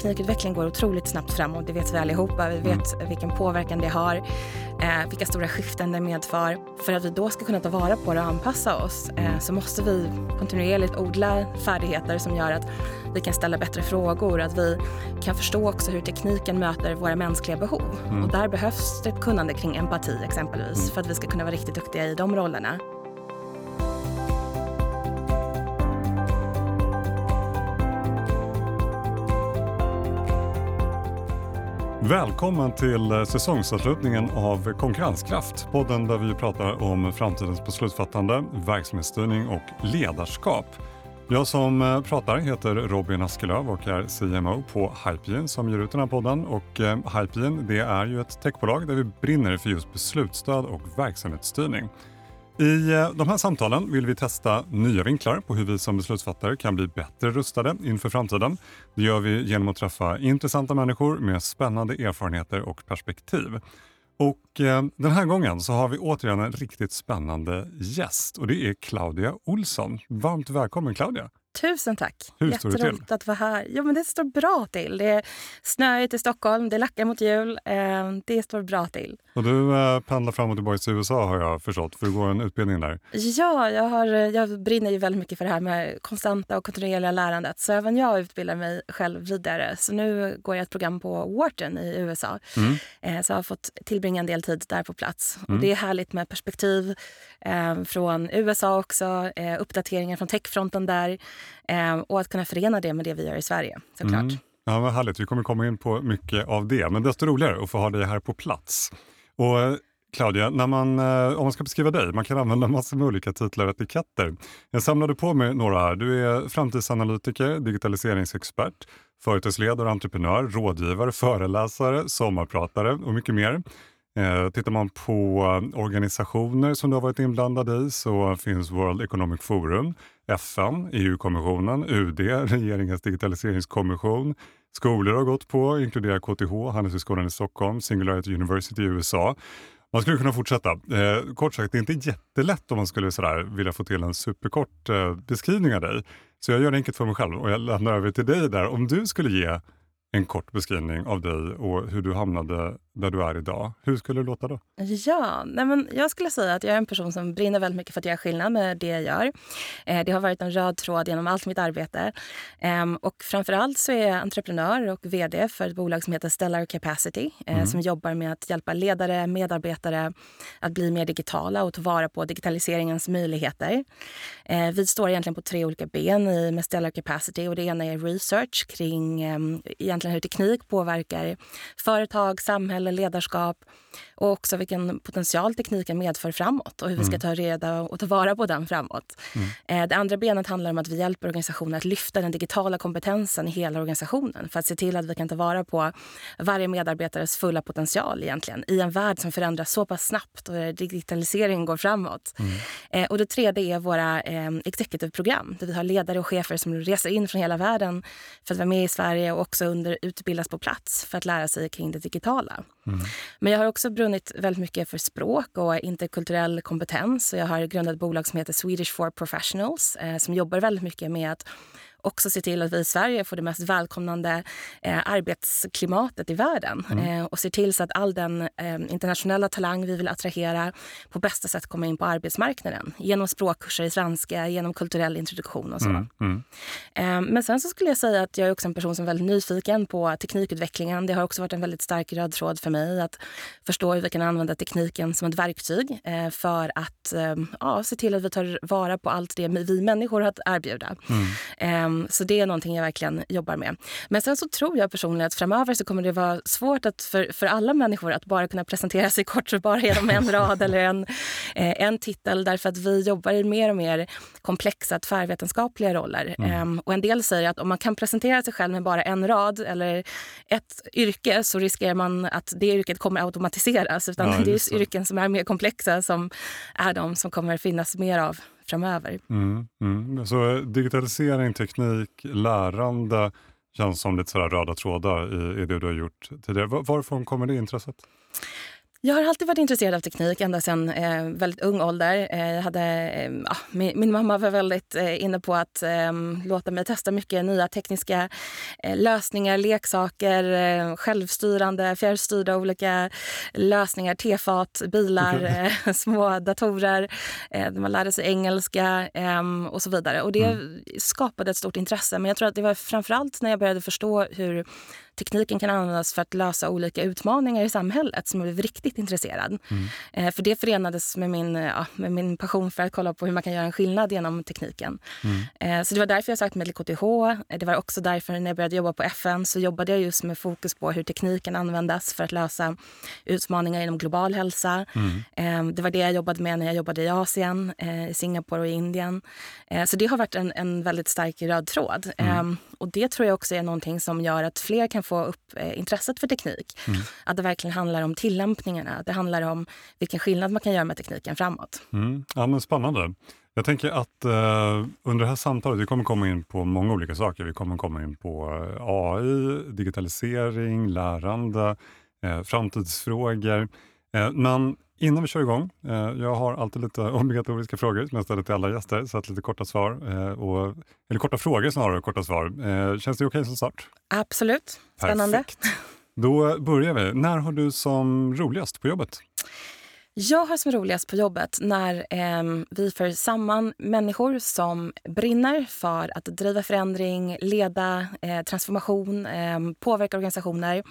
teknikutveckling går otroligt snabbt framåt. Det vet vi allihopa. Vi vet mm. vilken påverkan det har, eh, vilka stora skiften det medför. För att vi då ska kunna ta vara på det och anpassa oss eh, så måste vi kontinuerligt odla färdigheter som gör att vi kan ställa bättre frågor, att vi kan förstå också hur tekniken möter våra mänskliga behov. Mm. Och där behövs det ett kunnande kring empati exempelvis mm. för att vi ska kunna vara riktigt duktiga i de rollerna. Välkommen till eh, säsongsavslutningen av Konkurrenskraft. Podden där vi pratar om framtidens beslutsfattande, verksamhetsstyrning och ledarskap. Jag som eh, pratar heter Robin Askelöv och är CMO på Hypegen som ger ut den här podden. Och eh, Hypegen det är ju ett techbolag där vi brinner för just beslutsstöd och verksamhetsstyrning. I eh, de här samtalen vill vi testa nya vinklar på hur vi som beslutsfattare kan bli bättre rustade inför framtiden. Det gör vi genom att träffa intressanta människor med spännande erfarenheter och perspektiv. Och eh, den här gången så har vi återigen en riktigt spännande gäst och det är Claudia Olsson. Varmt välkommen Claudia! Tusen tack. Hur står det till? att vara här. Jo, men det står bra till. Det är snöigt i Stockholm, det lackar mot jul. Eh, det står bra till. Och du eh, pendlar fram och tillbaka till USA har jag förstått, för du går en utbildning där. Ja, jag, har, jag brinner ju väldigt mycket för det här med konstanta och kontinuerliga lärandet. Så även jag utbildar mig själv vidare. Så nu går jag ett program på Wharton i USA. Mm. Eh, så jag har fått tillbringa en del tid där på plats. Mm. Och det är härligt med perspektiv eh, från USA också, eh, uppdateringar från techfronten där. Eh, och att kunna förena det med det vi gör i Sverige såklart. Mm. Ja, vad härligt. Vi kommer komma in på mycket av det, men desto roligare att få ha dig här på plats. Och eh, Claudia, när man, eh, om man ska beskriva dig, man kan använda massor med olika titlar och etiketter. Jag samlade på mig några här. Du är framtidsanalytiker, digitaliseringsexpert, företagsledare, entreprenör, rådgivare, föreläsare, sommarpratare och mycket mer. Eh, tittar man på eh, organisationer som du har varit inblandad i så finns World Economic Forum, FN, EU-kommissionen, UD, regeringens digitaliseringskommission. Skolor har gått på, inkluderar KTH, Handelshögskolan i Stockholm, Singularity University i USA. Man skulle kunna fortsätta. Eh, kort sagt, det är inte jättelätt om man skulle sådär vilja få till en superkort eh, beskrivning av dig. Så jag gör det enkelt för mig själv och jag lämnar över till dig där. Om du skulle ge en kort beskrivning av dig och hur du hamnade där du är idag. Hur skulle det låta då? Ja, nej men jag skulle säga att jag är en person som brinner väldigt mycket för att göra skillnad med det jag gör. Eh, det har varit en röd tråd genom allt mitt arbete. Eh, och framförallt så är jag entreprenör och vd för ett bolag som heter Stellar Capacity eh, mm. som jobbar med att hjälpa ledare, medarbetare att bli mer digitala och ta vara på digitaliseringens möjligheter. Eh, vi står egentligen på tre olika ben i, med Stellar Capacity och det ena är research kring ehm, egentligen hur teknik påverkar företag, samhälle eller ledarskap och också vilken potential tekniken medför framåt och hur vi ska mm. ta reda och ta vara på den framåt. Mm. Eh, det andra benet handlar om att vi hjälper organisationer att lyfta den digitala kompetensen i hela organisationen för att se till att vi kan ta vara på varje medarbetares fulla potential egentligen i en värld som förändras så pass snabbt och där digitaliseringen går framåt. Mm. Eh, och det tredje är våra eh, executive-program där vi har ledare och chefer som reser in från hela världen för att vara med i Sverige och också under, utbildas på plats för att lära sig kring det digitala. Mm. Men jag har också brunnit väldigt mycket för språk och interkulturell kompetens. Jag har grundat ett bolag som heter Swedish for Professionals eh, som jobbar väldigt mycket med att också se till att vi i Sverige får det mest välkomnande eh, arbetsklimatet i världen mm. eh, och se till så att all den eh, internationella talang vi vill attrahera på bästa sätt kommer in på arbetsmarknaden genom språkkurser i svenska, genom kulturell introduktion och så. Mm. Mm. Eh, men sen så skulle jag säga att jag är också en person som är väldigt nyfiken på teknikutvecklingen. Det har också varit en väldigt stark röd tråd för mig att förstå hur vi kan använda tekniken som ett verktyg eh, för att eh, ja, se till att vi tar vara på allt det vi människor har att erbjuda. Um, så det är någonting jag verkligen jobbar med. Men sen så tror jag personligen att framöver så kommer det vara svårt att för, för alla människor att bara kunna presentera sig kort och bara genom en rad eller en, eh, en titel därför att vi jobbar i mer och mer komplexa tvärvetenskapliga roller. Mm. Um, och en del säger att om man kan presentera sig själv med bara en rad eller ett yrke så riskerar man att det yrket kommer automatiseras. Utan ja, det är yrken som är mer komplexa som är de som kommer finnas mer av framöver. Mm, mm. Så eh, digitalisering, teknik, lärande känns som lite sådär röda trådar i, i det du har gjort tidigare. Varifrån kommer det intresset? Jag har alltid varit intresserad av teknik ända sedan eh, väldigt ung ålder. Eh, jag hade, eh, min, min, mamma var väldigt eh, inne på att eh, låta mig testa mycket nya tekniska eh, lösningar, leksaker, eh, självstyrande, fjärrstyrda olika lösningar, tefat, bilar, små datorer. man lärde sig engelska och så vidare. Och det mm. skapade ett stort intresse. Men jag tror att det var framförallt när jag började förstå hur tekniken kan användas för att lösa olika utmaningar i samhället som jag blev riktigt intresserad. Mm. Eh, för det förenades med min, ja, med min passion för att kolla på hur man kan göra en skillnad genom tekniken. Mm. Eh, så det var därför jag sökte mig till KTH. Det var också därför när jag började jobba på FN så jobbade jag just med fokus på hur teknik kan användas för att lösa utmaningar inom global hälsa. Mm. Eh, det var det jag jobbade med när jag jobbade i Asien, eh, i Singapore och i Indien. Eh, så det har varit en, en väldigt stark röd tråd. Mm. Eh, och det tror jag också är någonting som gör att fler kan få upp eh, intresset för teknik. Mm. Att det verkligen handlar om tillämpningarna. Det handlar om vilken skillnad man kan göra med tekniken framåt. Mm. Ja, men spännande. Jag tänker att eh, under det här samtalet, vi kommer komma in på många olika saker. Vi kommer komma in på eh, AI, digitalisering, lärande, eh, framtidsfrågor. Eh, men Innan vi kör igång, eh, jag har alltid lite obligatoriska frågor som jag ställer till alla gäster, så att lite korta svar, eh, och, eller korta frågor snarare, korta svar. Eh, känns det okej okay som start? Absolut, spännande. Perfekt. Då börjar vi. När har du som roligast på jobbet? Jag har som roligast på jobbet när eh, vi för samman människor som brinner för att driva förändring, leda eh, transformation, eh, påverka organisationer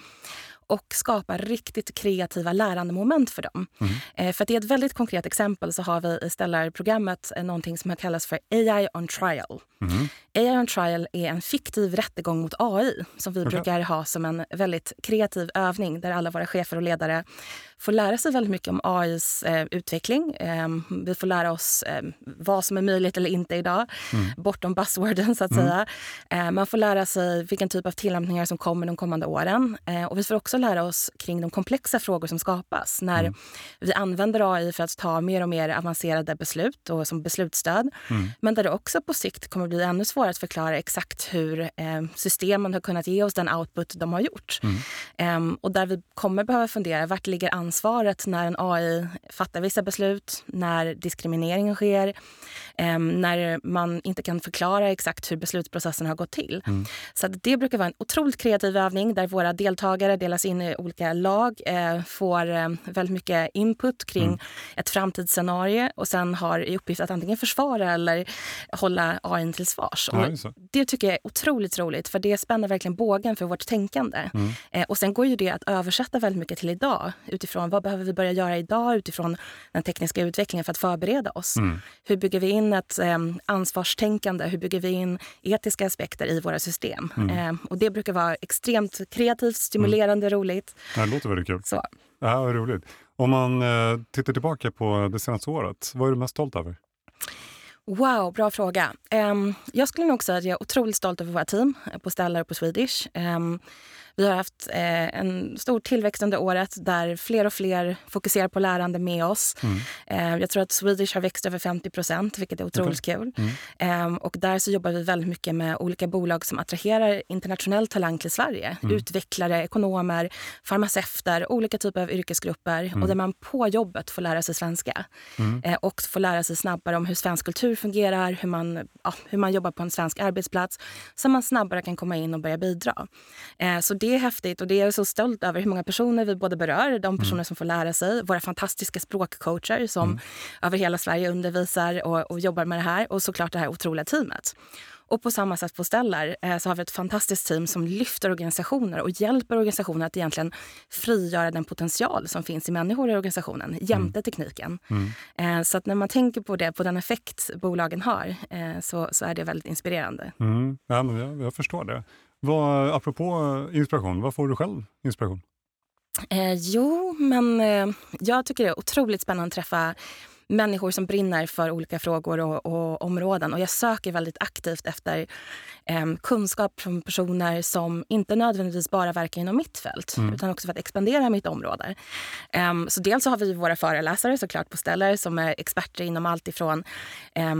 och skapa riktigt kreativa lärandemoment för dem. Mm. Eh, för att i ett väldigt konkret exempel så har vi i Stellar-programmet eh, någonting som kallas för AI on trial. Mm. AI on trial är en fiktiv rättegång mot AI som vi okay. brukar ha som en väldigt kreativ övning där alla våra chefer och ledare får lära sig väldigt mycket om AIs eh, utveckling. Eh, vi får lära oss eh, vad som är möjligt eller inte idag, mm. bortom buzzworden så att mm. säga. Eh, man får lära sig vilken typ av tillämpningar som kommer de kommande åren. Eh, och vi får också lära oss kring de komplexa frågor som skapas när mm. vi använder AI för att ta mer och mer avancerade beslut och som beslutsstöd. Mm. Men där det också på sikt kommer bli ännu svårare att förklara exakt hur eh, systemen har kunnat ge oss den output de har gjort. Mm. Ehm, och där vi kommer behöva fundera, vart ligger ansvaret när en AI fattar vissa beslut, när diskrimineringen sker, ehm, när man inte kan förklara exakt hur beslutsprocessen har gått till. Mm. Så det brukar vara en otroligt kreativ övning där våra deltagare delas in i olika lag, eh, får eh, väldigt mycket input kring mm. ett framtidsscenario och sen har i uppgift att antingen försvara eller hålla AI till svars. Ja, det tycker jag är otroligt roligt för det spänner verkligen bågen för vårt tänkande. Mm. Eh, och sen går ju det att översätta väldigt mycket till idag utifrån vad behöver vi börja göra idag utifrån den tekniska utvecklingen för att förbereda oss. Mm. Hur bygger vi in ett eh, ansvarstänkande? Hur bygger vi in etiska aspekter i våra system? Mm. Eh, och det brukar vara extremt kreativt, stimulerande, mm. roligt. Det låter väldigt kul. Så. Ja, vad roligt. Om man eh, tittar tillbaka på det senaste året, vad är du mest stolt över? Wow, bra fråga. Um, jag skulle nog säga att jag är otroligt stolt över våra team på Stellar och på Swedish. Um, vi har haft eh, en stor tillväxt under året där fler och fler fokuserar på lärande med oss. Mm. Eh, jag tror att Swedish har växt över 50 procent, vilket är otroligt okay. kul. Mm. Eh, och där så jobbar vi väldigt mycket med olika bolag som attraherar internationell talang till Sverige. Mm. Utvecklare, ekonomer, farmaceuter, olika typer av yrkesgrupper. Och mm. där man på jobbet får lära sig svenska. Mm. Eh, och får lära sig snabbare om hur svensk kultur fungerar, hur man, ja, hur man jobbar på en svensk arbetsplats. Så man snabbare kan komma in och börja bidra. Eh, så det är häftigt och det är jag så stolt över hur många personer vi både berör, de personer mm. som får lära sig, våra fantastiska språkcoacher som mm. över hela Sverige undervisar och, och, jobbar med det här och såklart det här otroliga teamet. Och på samma sätt på Stellar eh, så har vi ett fantastiskt team som lyfter organisationer och hjälper organisationer att egentligen frigöra den potential som finns i människor i organisationen jämte mm. tekniken. Mm. Eh, så att när man tänker på det, på den effekt bolagen har, eh, så, så är det väldigt inspirerande. Mm. Ja, men jag, jag förstår det. Vad, apropå eh, inspiration, vad får du själv inspiration? Eh, jo, men eh, jag tycker det är otroligt spännande att träffa människor som brinner för olika frågor och, och områden. Och jag söker väldigt aktivt efter eh, kunskap från personer som inte nödvändigtvis bara verkar inom mitt fält mm. utan också för att expandera mitt område. Eh, så dels så har vi våra föreläsare såklart på Stellar som är experter inom allt ifrån eh,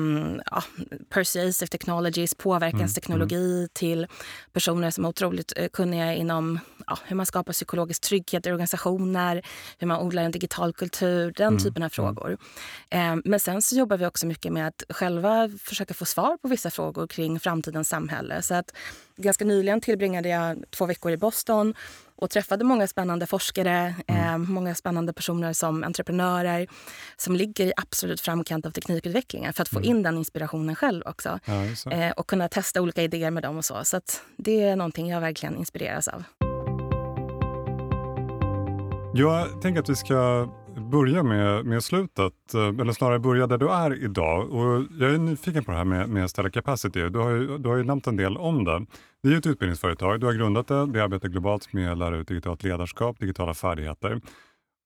ja, persuasive technologies, påverkansteknologi mm. till personer som är otroligt eh, kunniga inom ja, hur man skapar psykologisk trygghet i organisationer, hur man odlar en digital kultur, den mm. typen av mm. frågor. Eh, men sen så jobbar vi också mycket med att själva försöka få svar på vissa frågor kring framtidens samhälle. Så att ganska nyligen tillbringade jag två veckor i Boston och träffade många spännande forskare, mm. eh, många spännande personer som entreprenörer som ligger i absolut framkant av teknikutvecklingen för att få mm. in den inspirationen själv också. Ja, eh, och kunna testa olika idéer med dem och så. Så det är någonting jag verkligen inspireras av. Jag tänker att vi ska börja med, med slutet, eh, eller snarare börja där du är idag. Och jag är nyfiken på det här med, med Stellar Capacity. Du har, ju, du har ju nämnt en del om det. Det är ju ett utbildningsföretag, du har grundat det, det arbetar globalt med att lära ut digitalt ledarskap, digitala färdigheter.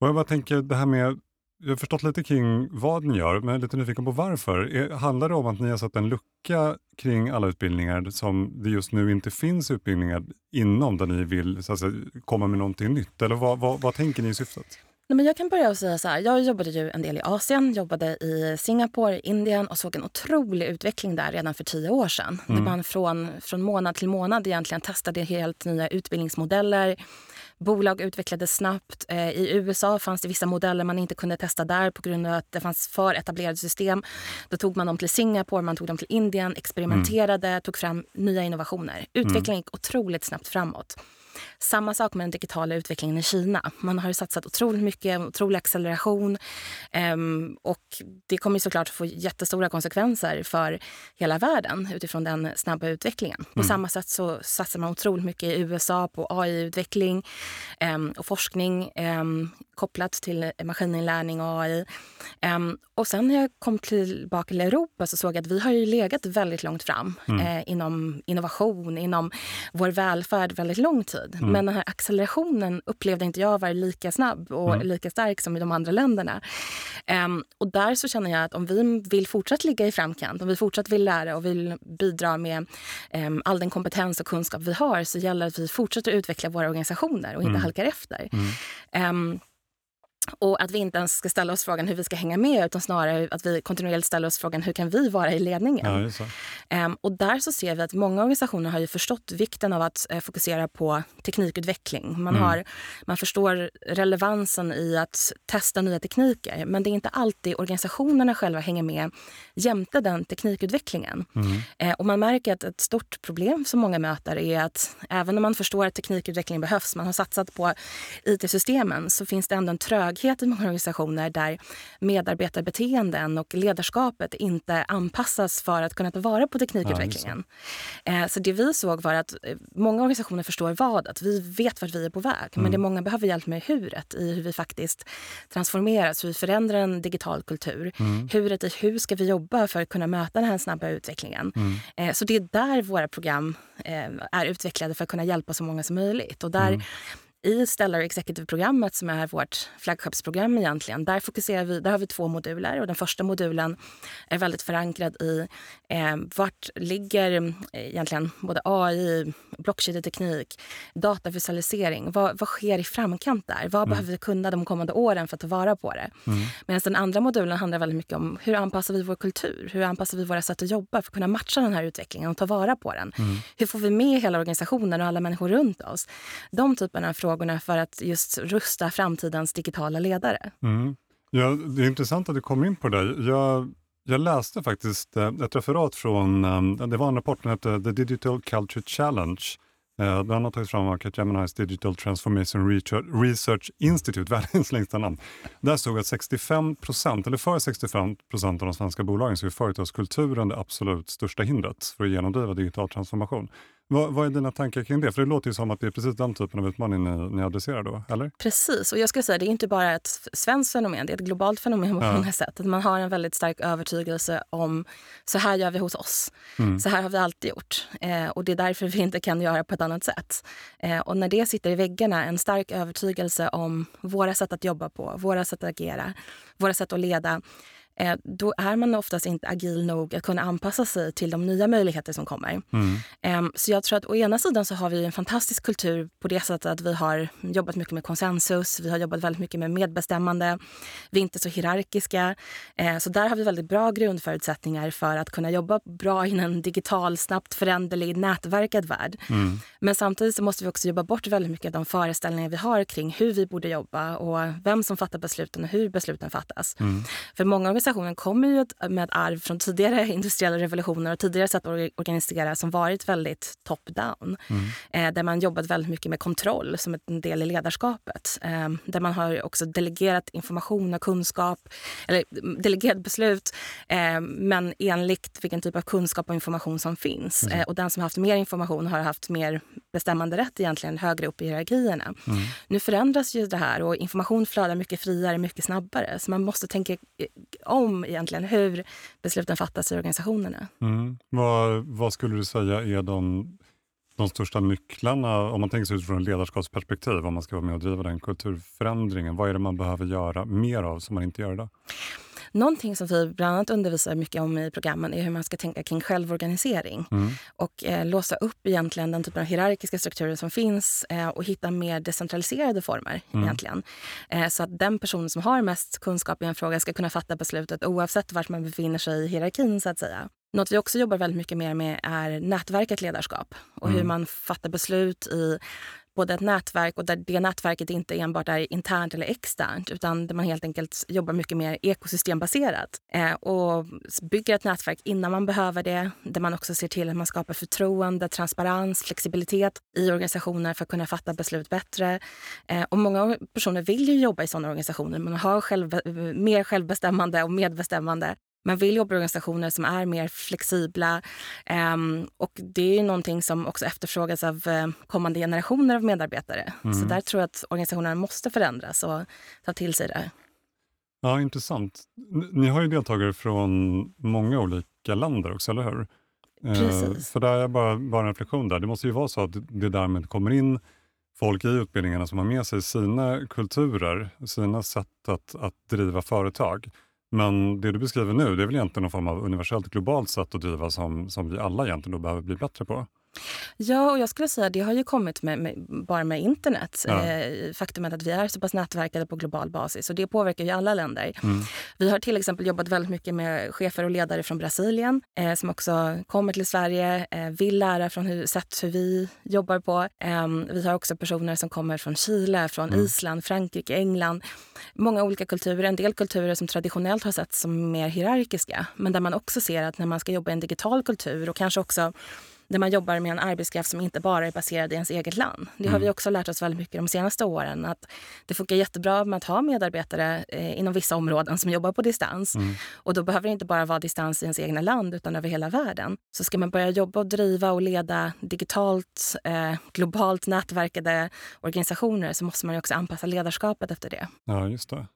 Och jag bara tänker det här med jag har förstått lite kring vad ni gör, men jag är lite nyfiken på varför. Handlar det om att ni har satt en lucka kring alla utbildningar som det just nu inte finns utbildningar inom där ni vill så att säga, komma med någonting nytt? Eller vad, vad, vad tänker ni i syftet? Nej, men jag kan börja och säga så här. Jag jobbade ju en del i Asien, jobbade i Singapore, Indien och såg en otrolig utveckling där redan för tio år sedan. Mm. Där man från, från månad till månad egentligen testade helt nya utbildningsmodeller Bolag utvecklades snabbt. Eh, I USA fanns det vissa modeller man inte kunde testa där på grund av att det fanns för etablerade system. Då tog man dem till Singapore, man tog dem till Indien, experimenterade, mm. tog fram nya innovationer. Utvecklingen mm. gick otroligt snabbt framåt. Samma sak med den digitala utvecklingen i Kina. Man har satsat otroligt mycket, otrolig acceleration. Um, och det kommer såklart få jättestora konsekvenser för hela världen utifrån den snabba utvecklingen. Mm. På samma sätt så satsar man otroligt mycket i USA på AI-utveckling um, och forskning um, kopplat till maskininlärning och AI. och sen när jag kom tillbaka till Europa så såg jag att vi har ju legat väldigt långt fram mm. eh, inom innovation, inom vår välfärd väldigt lång tid tid. Mm. Men den här accelerationen upplevde inte jag var lika snabb och mm. lika stark som i de andra länderna. Um, och där så känner jag att om vi vill fortsätta ligga i framkant, om vi fortsatt vill lära och vill bidra med um, all den kompetens och kunskap vi har så gäller det att vi fortsätter utveckla våra organisationer och inte mm. halkar efter. Um, och att vi inte ens ska ställa oss frågan hur vi ska hänga med utan snarare att vi kontinuerligt ställer oss frågan hur kan vi vara i ledningen? Ja, um, och där så ser vi att många organisationer har ju förstått vikten av att uh, fokusera på teknikutveckling. Man, mm. har, man förstår relevansen i att testa nya tekniker men det är inte alltid organisationerna själva hänger med jämte den teknikutvecklingen. Mm. Uh, och man märker att ett stort problem som många möter är att även om man förstår att teknikutveckling behövs, man har satsat på IT-systemen så finns det ändå en trög tröghet i många organisationer där medarbetarbeteenden och ledarskapet inte anpassas för att kunna ta vara på teknikutvecklingen. Ja, så. Eh, så det vi såg var att eh, många organisationer förstår vad, att vi vet vart vi är på väg. Mm. Men det många behöver hjälp med huret i hur vi faktiskt transformeras, hur vi förändrar en digital kultur. Mm. Huret i hur ska vi jobba för att kunna möta den här snabba utvecklingen. Mm. Eh, så det är där våra program är utvecklade för att kunna hjälpa så många som möjligt. Och där mm i Stellar Executive-programmet som är vårt flaggskeppsprogram egentligen, där fokuserar vi, där har vi två moduler och den första modulen är väldigt förankrad i eh, vart ligger eh, egentligen både AI, blockkedjeteknik, datavisualisering. Vad, vad sker i framkant där? Vad mm. behöver vi kunna de kommande åren för att ta vara på det? Mm. Medan den andra modulen handlar väldigt mycket om hur anpassar vi vår kultur? Hur anpassar vi våra sätt att jobba för att kunna matcha den här utvecklingen och ta vara på den? Mm. Hur får vi med hela organisationen och alla människor runt oss? De typerna av frågor frågorna för att just rusta framtidens digitala ledare. Mm. Ja, det är intressant att du kom in på det. Jag, jag läste faktiskt eh, ett referat från, eh, det var en rapport som hette The Digital Culture Challenge. Eh, den har tagits fram av Capgemini's Digital Transformation Research Institute, världens längsta namn. Där stod att 65 procent, eller för 65 procent av de svenska bolagen så är företagskulturen det absolut största hindret för att genomdriva digital transformation. Vad, vad, är dina tankar kring det? För det låter ju som att det är precis den typen av utmaning ni, ni adresserar då, eller? Precis, och jag skulle säga det är inte bara ett svenskt fenomen, det är ett globalt fenomen på ja. många sätt. Att man har en väldigt stark övertygelse om så här gör vi hos oss. Mm. Så här har vi alltid gjort. Eh, och det är därför vi inte kan göra på ett annat sätt. Eh, och när det sitter i väggarna, en stark övertygelse om våra sätt att jobba på, våra sätt att agera, våra sätt att leda då är man oftast inte agil nog att kunna anpassa sig till de nya möjligheter som kommer. Mm. Eh, så jag tror att å ena sidan så har vi en fantastisk kultur på det sättet att vi har jobbat mycket med konsensus, vi har jobbat väldigt mycket med medbestämmande, vi är inte så hierarkiska. Eh, så där har vi väldigt bra grundförutsättningar för att kunna jobba bra i en digital, snabbt föränderlig, nätverkad värld. Mm. Men samtidigt så måste vi också jobba bort väldigt mycket av de föreställningar vi har kring hur vi borde jobba och vem som fattar besluten och hur besluten fattas. Mm. För många organisationer kommer ju med ett arv från tidigare industriella revolutioner och tidigare sätt att organisera som varit väldigt top-down. Mm. Eh, där man jobbat väldigt mycket med kontroll som en del i ledarskapet. Eh, där man har också delegerat information och kunskap, eller delegerat beslut eh, men enligt vilken typ av kunskap och information som finns. Mm. och den som har haft mer information har haft mer bestämmande rätt egentligen högre upp i hierarkierna. Mm. Nu förändras ju det här och information flödar mycket friare, mycket snabbare. Så man måste tänka om egentligen hur besluten fattas i organisationerna. Mm. Vad, vad skulle du säga är de, de största nycklarna, om man tänker sig utifrån ett ledarskapsperspektiv, om man ska vara med och driva den kulturförändringen? Vad är det man behöver göra mer av som man inte gör idag? Någonting som vi bland annat undervisar mycket om i programmen är hur man ska tänka kring självorganisering mm. och eh, låsa upp egentligen den typen av hierarkiska strukturer som finns eh, och hitta mer decentraliserade former. Mm. egentligen. Eh, så att den person som har mest kunskap i en fråga ska kunna fatta beslutet oavsett var man befinner sig i hierarkin. så att säga. Något vi också jobbar väldigt mycket mer med är nätverket ledarskap och mm. hur man fattar beslut i både ett nätverk och där det nätverket inte enbart är internt eller externt utan där man helt enkelt jobbar mycket mer ekosystembaserat eh, och bygger ett nätverk innan man behöver det. Där man också ser till att man skapar förtroende, transparens, flexibilitet i organisationer för att kunna fatta beslut bättre. Eh, och många personer vill ju jobba i sådana organisationer. Man har själv, mer självbestämmande och medbestämmande man vill jobba i organisationer som är mer flexibla. Um, och det är någonting som också efterfrågas av uh, kommande generationer av medarbetare. Mm. Så där tror jag att organisationerna måste förändras och ta till sig det. Ja, intressant. Ni har ju deltagare från många olika länder också, eller hur? Eh, Precis. För där är bara, bara en reflektion där. Det måste ju vara så att det därmed kommer in folk i utbildningarna som har med sig sina kulturer, sina sätt att, att driva företag. Men det du beskriver nu, det är väl egentligen någon form av universellt globalt sätt att driva som, som vi alla egentligen då behöver bli bättre på? Ja, och jag skulle säga det har ju kommit med, med bara med internet. Ja. Eh, faktumet att vi är så pass nätverkade på global basis och det påverkar ju alla länder. Mm. Vi har till exempel jobbat väldigt mycket med chefer och ledare från Brasilien eh, som också kommer till Sverige, eh, vill lära från hur, sätt hur vi jobbar på. Eh, vi har också personer som kommer från Chile, från mm. Island, Frankrike, England. Många olika kulturer. En del kulturer som traditionellt har setts som mer hierarkiska men där man också ser att när man ska jobba i en digital kultur och kanske också där man jobbar med en arbetskraft som inte bara är baserad i ens eget land. Det har mm. vi också lärt oss väldigt mycket de senaste åren. Att Det funkar jättebra med att ha medarbetare eh, inom vissa områden som jobbar på distans. Mm. Och Då behöver det inte bara vara distans i ens egna land utan över hela världen. Så ska man börja jobba och driva och leda digitalt, eh, globalt nätverkade organisationer så måste man också anpassa ledarskapet efter det. Ja, just det.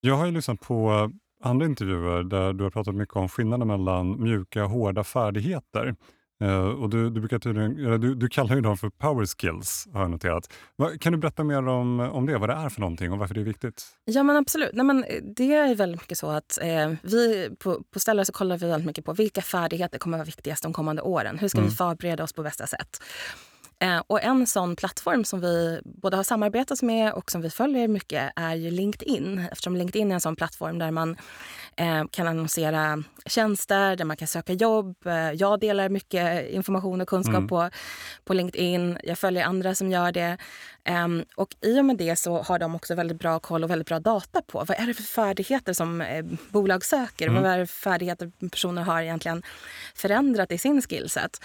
Jag har ju lyssnat på andra intervjuer där du har pratat mycket om skillnaden mellan mjuka och hårda färdigheter. Uh, och du, du, brukar tydligen, du, du kallar ju dem för power skills, har jag noterat. Kan du berätta mer om, om det, vad det är för någonting och varför det är viktigt? Ja, men absolut. Nej, men eh, det är väldigt mycket så att eh, vi på, på Stellar så kollar vi väldigt mycket på vilka färdigheter kommer vara viktigast de kommande åren. Hur ska mm. vi förbereda oss på bästa sätt? Eh, och en sån plattform som vi både har samarbetat med och som vi följer mycket är ju LinkedIn. Eftersom LinkedIn är en sån plattform där man eh, kan annonsera tjänster, där man kan söka jobb. Eh, jag delar mycket information och kunskap mm. på, på LinkedIn. Jag följer andra som gör det. Um, och I och med det så har de också väldigt bra koll och väldigt bra data på vad är det för färdigheter som eh, bolag söker. Mm. Vad är det för färdigheter personer har egentligen förändrat i sin skillset.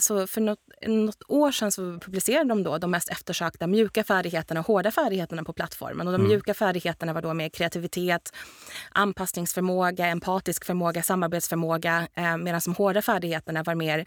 Så för något, något år sedan så publicerade de då de mest eftersökta mjuka färdigheterna och hårda färdigheterna på plattformen. Och de mm. mjuka färdigheterna var då med kreativitet, anpassningsförmåga, empatisk förmåga, samarbetsförmåga. Uh, medan de hårda färdigheterna var mer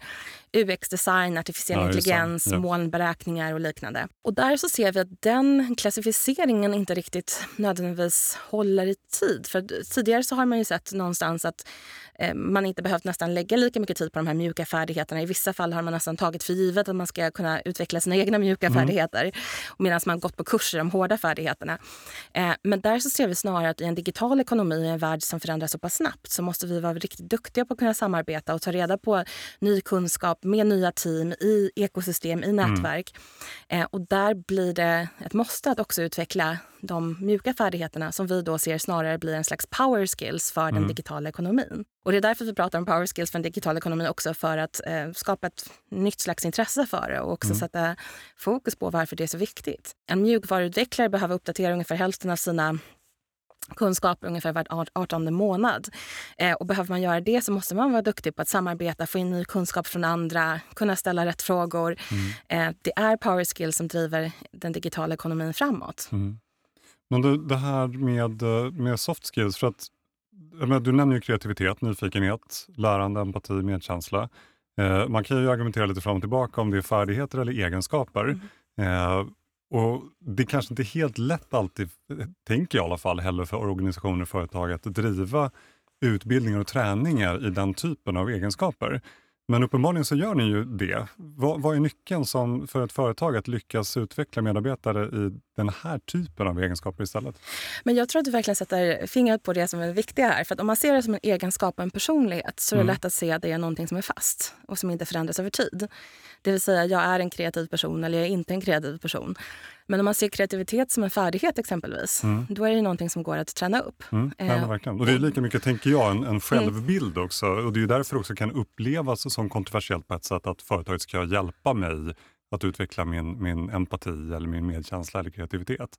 UX-design, artificiell ja, intelligens, ja. molnberäkningar och liknande. Och där så ser vi att den klassificeringen inte riktigt nödvändigtvis håller i tid. För tidigare så har man ju sett någonstans att eh, man inte behövt nästan lägga lika mycket tid på de här mjuka färdigheterna. I vissa fall har man nästan tagit för givet att man ska kunna utveckla sina egna mjuka mm. färdigheter medan man gått på kurser om hårda färdigheterna. Eh, men där så ser vi snarare att i en digital ekonomi, i en värld som förändras så pass snabbt så måste vi vara riktigt duktiga på att kunna samarbeta och ta reda på ny kunskap med nya team i ekosystem, i mm. nätverk. Mm. och där blir det ett måste att också utveckla de mjuka färdigheterna som vi då ser snarare blir en slags power skills för mm. den digitala ekonomin. Och det är därför vi pratar om power skills för den digitala ekonomin också för att eh, skapa ett nytt slags intresse för det och också mm. sätta fokus på varför det är så viktigt. En mjukvaruutvecklare behöver uppdatera ungefär hälften av sina kunskaper ungefär var 18 månad. Eh, och behöver man göra det så måste man vara duktig på att samarbeta, få in ny kunskap från andra, kunna ställa rätt frågor. Mm. Eh, det är power skills som driver den digitala ekonomin framåt. Mm. Men det, det, här med, med soft skills, för att du nämner ju kreativitet, nyfikenhet, lärande, empati, medkänsla. Eh, man kan ju argumentera lite fram och tillbaka om det är färdigheter eller egenskaper. Mm. Eh, och Det är kanske inte helt lätt alltid, tänker jag i alla fall, heller för organisationer och företag att driva utbildningar och träningar i den typen av egenskaper. Men uppenbarligen så gör ni ju det. Vad, vad, är nyckeln som för ett företag att lyckas utveckla medarbetare i den här typen av egenskaper istället? Men jag tror att du verkligen sätter fingret på det som är viktiga här. För om man ser det som en egenskap och en personlighet så är det mm. lätt att se att det är någonting som är fast och som inte förändras över tid. Det vill säga, jag är en kreativ person eller jag är inte en kreativ person. Men om man ser kreativitet som en färdighet exempelvis, mm. då är det någonting som går att träna upp. Mm, ja, eh, verkligen. Och det är lika mycket, tänker jag, en, en självbild mm. också. Och det är därför också kan upplevas som kontroversiellt på ett sätt att företaget ska hjälpa mig att utveckla min, min empati eller min medkänsla eller kreativitet.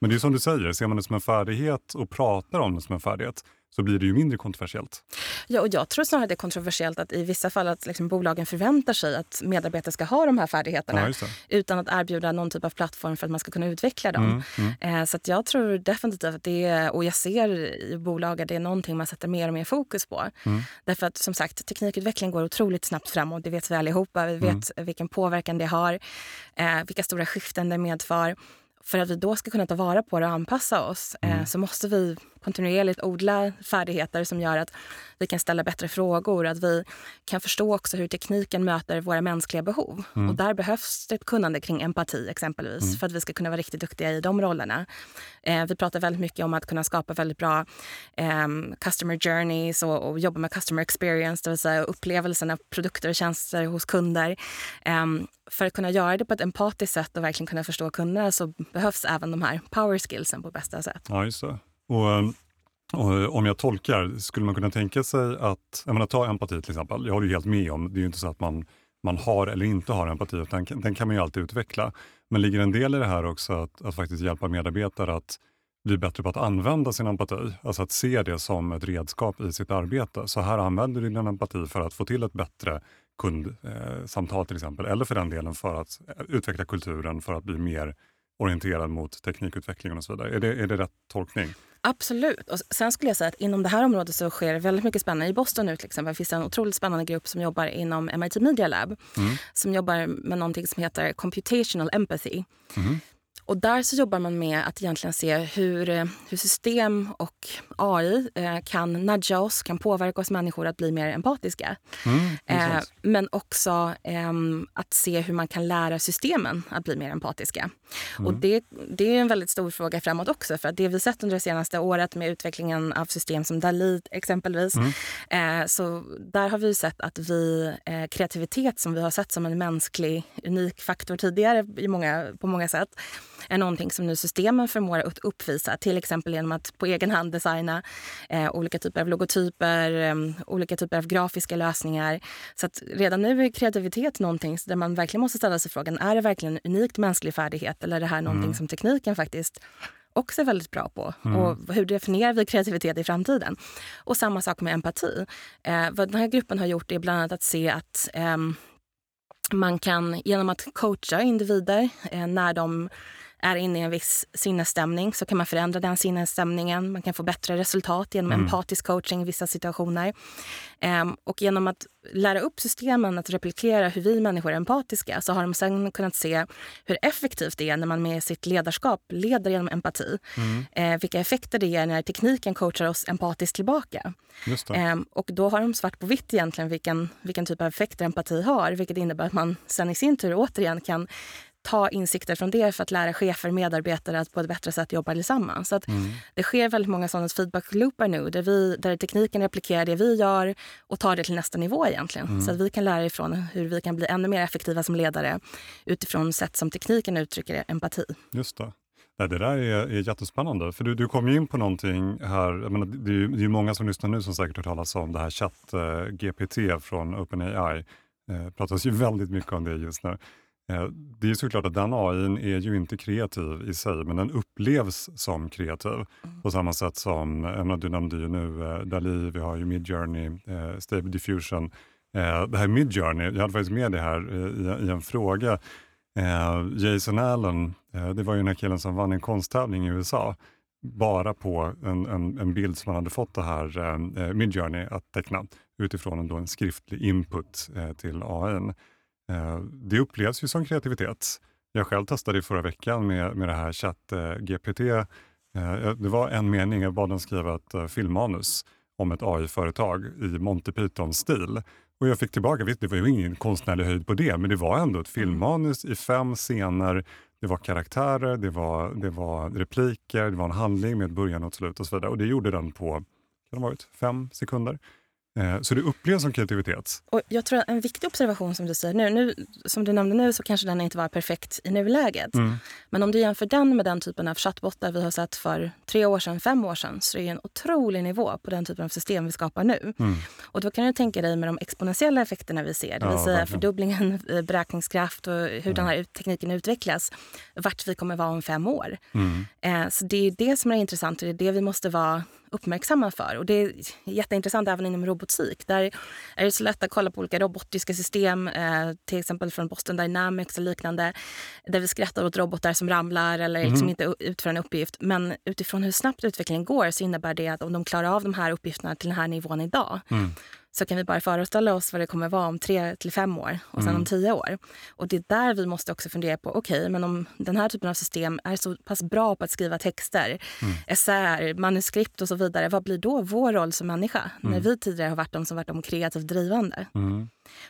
Men det är som du säger, ser man det som en färdighet och pratar om det som en färdighet så blir det ju mindre kontroversiellt. Ja, och jag tror snarare det är kontroversiellt att i vissa fall att liksom bolagen förväntar sig att medarbetare ska ha de här färdigheterna ja, utan att erbjuda någon typ av plattform för att man ska kunna utveckla dem. Mm, mm. Eh, så jag tror definitivt att det är, och jag ser i bolag att det är någonting man sätter mer och mer fokus på. Mm. Därför att som sagt, teknikutveckling går otroligt snabbt framåt. Det vet vi allihopa. Vi vet mm. vilken påverkan det har, eh, vilka stora skiften det medför för att vi då ska kunna ta vara på det och anpassa oss eh, mm. så måste vi kontinuerligt odla färdigheter som gör att vi kan ställa bättre frågor. Att vi kan förstå också hur tekniken möter våra mänskliga behov. Mm. Och där behövs det ett kunnande kring empati exempelvis mm. för att vi ska kunna vara riktigt duktiga i de rollerna. Eh, vi pratar väldigt mycket om att kunna skapa väldigt bra eh, customer journeys och, och, jobba med customer experience, det vill säga upplevelsen av produkter och tjänster hos kunder. Eh, för att kunna göra det på ett empatiskt sätt och verkligen kunna förstå kunderna så behövs även de här power skillsen på bästa sätt. Ja, just det. Och, eh, och, eh, om jag tolkar, skulle man kunna tänka sig att, jag menar, ta empati till exempel. Jag håller ju helt med om, det är ju inte så att man, man har eller inte har empati, utan den kan man ju alltid utveckla. Men ligger en del i det här också att, att faktiskt hjälpa medarbetare att bli bättre på att använda sin empati, alltså att se det som ett redskap i sitt arbete. Så här använder du din empati för att få till ett bättre kundsamtal till exempel, eller för den delen för att utveckla kulturen för att bli mer orienterad mot teknikutvecklingen och så vidare. Är det, är det rätt tolkning? Absolut. Och sen skulle jag säga att inom det här området så sker väldigt mycket spännande. I Boston nu till exempel finns det en otroligt spännande grupp som jobbar inom MIT Media Lab. Mm. Som jobbar med någonting som heter computational empathy. Mm. Och där så jobbar man med att egentligen se hur, eh, hur system och AI eh, kan nudga oss, kan påverka oss människor att bli mer empatiska. Mm, eh, men också eh, att se hur man kan lära systemen att bli mer empatiska. Mm. Och det, det är en väldigt stor fråga framåt också. För att det vi sett under det senaste året med utvecklingen av system som Dalit exempelvis. Mm. Eh, så där har vi sett att vi, eh, kreativitet som vi har sett som en mänsklig unik faktor tidigare i många, på många sätt är någonting som nu systemen förmår att uppvisa. Till exempel genom att på egen hand designa eh, olika typer av logotyper, eh, olika typer av grafiska lösningar. Så att redan nu är kreativitet någonting där man verkligen måste ställa sig frågan, är det verkligen en unikt mänsklig färdighet eller är det här någonting mm. som tekniken faktiskt också är väldigt bra på. Mm. Och hur definierar vi kreativitet i framtiden? Och samma sak med empati. Eh, vad den här gruppen har gjort är bland annat att se att eh, man kan genom att coacha individer eh, när de är inne i en viss sinnesstämning så kan man förändra den sinnesstämningen. Man kan få bättre resultat genom Mm. empatisk coaching i vissa situationer. Ehm, och genom att lära upp systemen att replikera hur vi människor är empatiska så har de sen kunnat se hur effektivt det är när man med sitt ledarskap leder genom empati. Mm. Eh, vilka effekter det ger när tekniken coachar oss empatiskt tillbaka. Ehm, och då har de svart på vitt egentligen vilken, vilken typ av effekter empati har. Vilket innebär att man sen i sin tur återigen kan ta insikter från det för att lära chefer och medarbetare att på ett bättre sätt jobba tillsammans. Så att Mm. Det sker väldigt många sådana feedback-loopar nu där, vi, där tekniken replikerar det vi gör och tar det till nästa nivå egentligen. Mm. Så att vi kan lära ifrån hur vi kan bli ännu mer effektiva som ledare utifrån sätt som tekniken uttrycker empati. Just det. Nej, det där är, är jättespännande. För du, du kom ju in på någonting här. Jag menar, det är ju det är många som lyssnar nu som säkert har talas om det här chatt eh, GPT från OpenAI. Eh, pratas ju väldigt mycket om det just nu. Eh, det är såklart att den AI är ju inte kreativ i sig, men den upplevs som kreativ. På samma sätt som, menar, du nämnde ju nu eh, Dali, vi har ju Midjourney, eh, Stable Diffusion. Eh, det här Midjourney, jag hade faktiskt med det här eh, i, i en fråga. Eh, Jason Allen, eh, det var ju den här killen som vann en konsttävling i USA bara på en, en, en bild som han hade fått det här eh, Midjourney att teckna utifrån en, då en skriftlig input eh, till AI. Eh, det upplevs ju som kreativitet. Jag själv testade i förra veckan med, med det här chatt eh, det var en mening, jag bad den skriva ett eh, filmmanus om ett AI-företag i Monty Python-stil. Och jag fick tillbaka, visst det var ju ingen konstnärlig höjd på det, men det var ändå ett filmmanus i fem scener. Det var karaktärer, det var, det var repliker, det var en handling med ett början och slut och så vidare. Och det gjorde den på, kan det ha varit, fem sekunder. Eh, så det upplevs som kreativitet. Och jag tror att en viktig observation som du säger nu, nu, som du nämnde nu så kanske den inte var perfekt i nuläget. Mm. Men om du jämför den med den typen av chattbottar vi har sett för tre år sedan, fem år sedan så är det en otrolig nivå på den typen av system vi skapar nu. Mm. Och då kan du tänka dig med de exponentiella effekterna vi ser, det vill Ja, säga verkligen. fördubblingen i beräkningskraft och hur den här tekniken utvecklas, vart vi kommer vara om fem år. Mm. Eh, så det är det som är intressant och det är det vi måste vara uppmärksamma för. Och det är jätteintressant även inom robotik. Där är det så lätt att kolla på olika robotiska system, eh, till exempel från Boston Dynamics och liknande, där vi skrattar åt robotar som ramlar eller liksom inte u- utför en uppgift. Men utifrån hur snabbt utvecklingen går så innebär det att om de klarar av de här uppgifterna till den här nivån idag Mm. Så kan vi bara föreställa oss vad det kommer vara om tre till fem år och sen om tio år. Och det är där vi måste också fundera på, okej, men om den här typen av system är så pass bra på att skriva texter, essäer, manuskript och så vidare, vad blir då vår roll som människa? När vi tidigare har varit de som varit de kreativt drivande. Mm.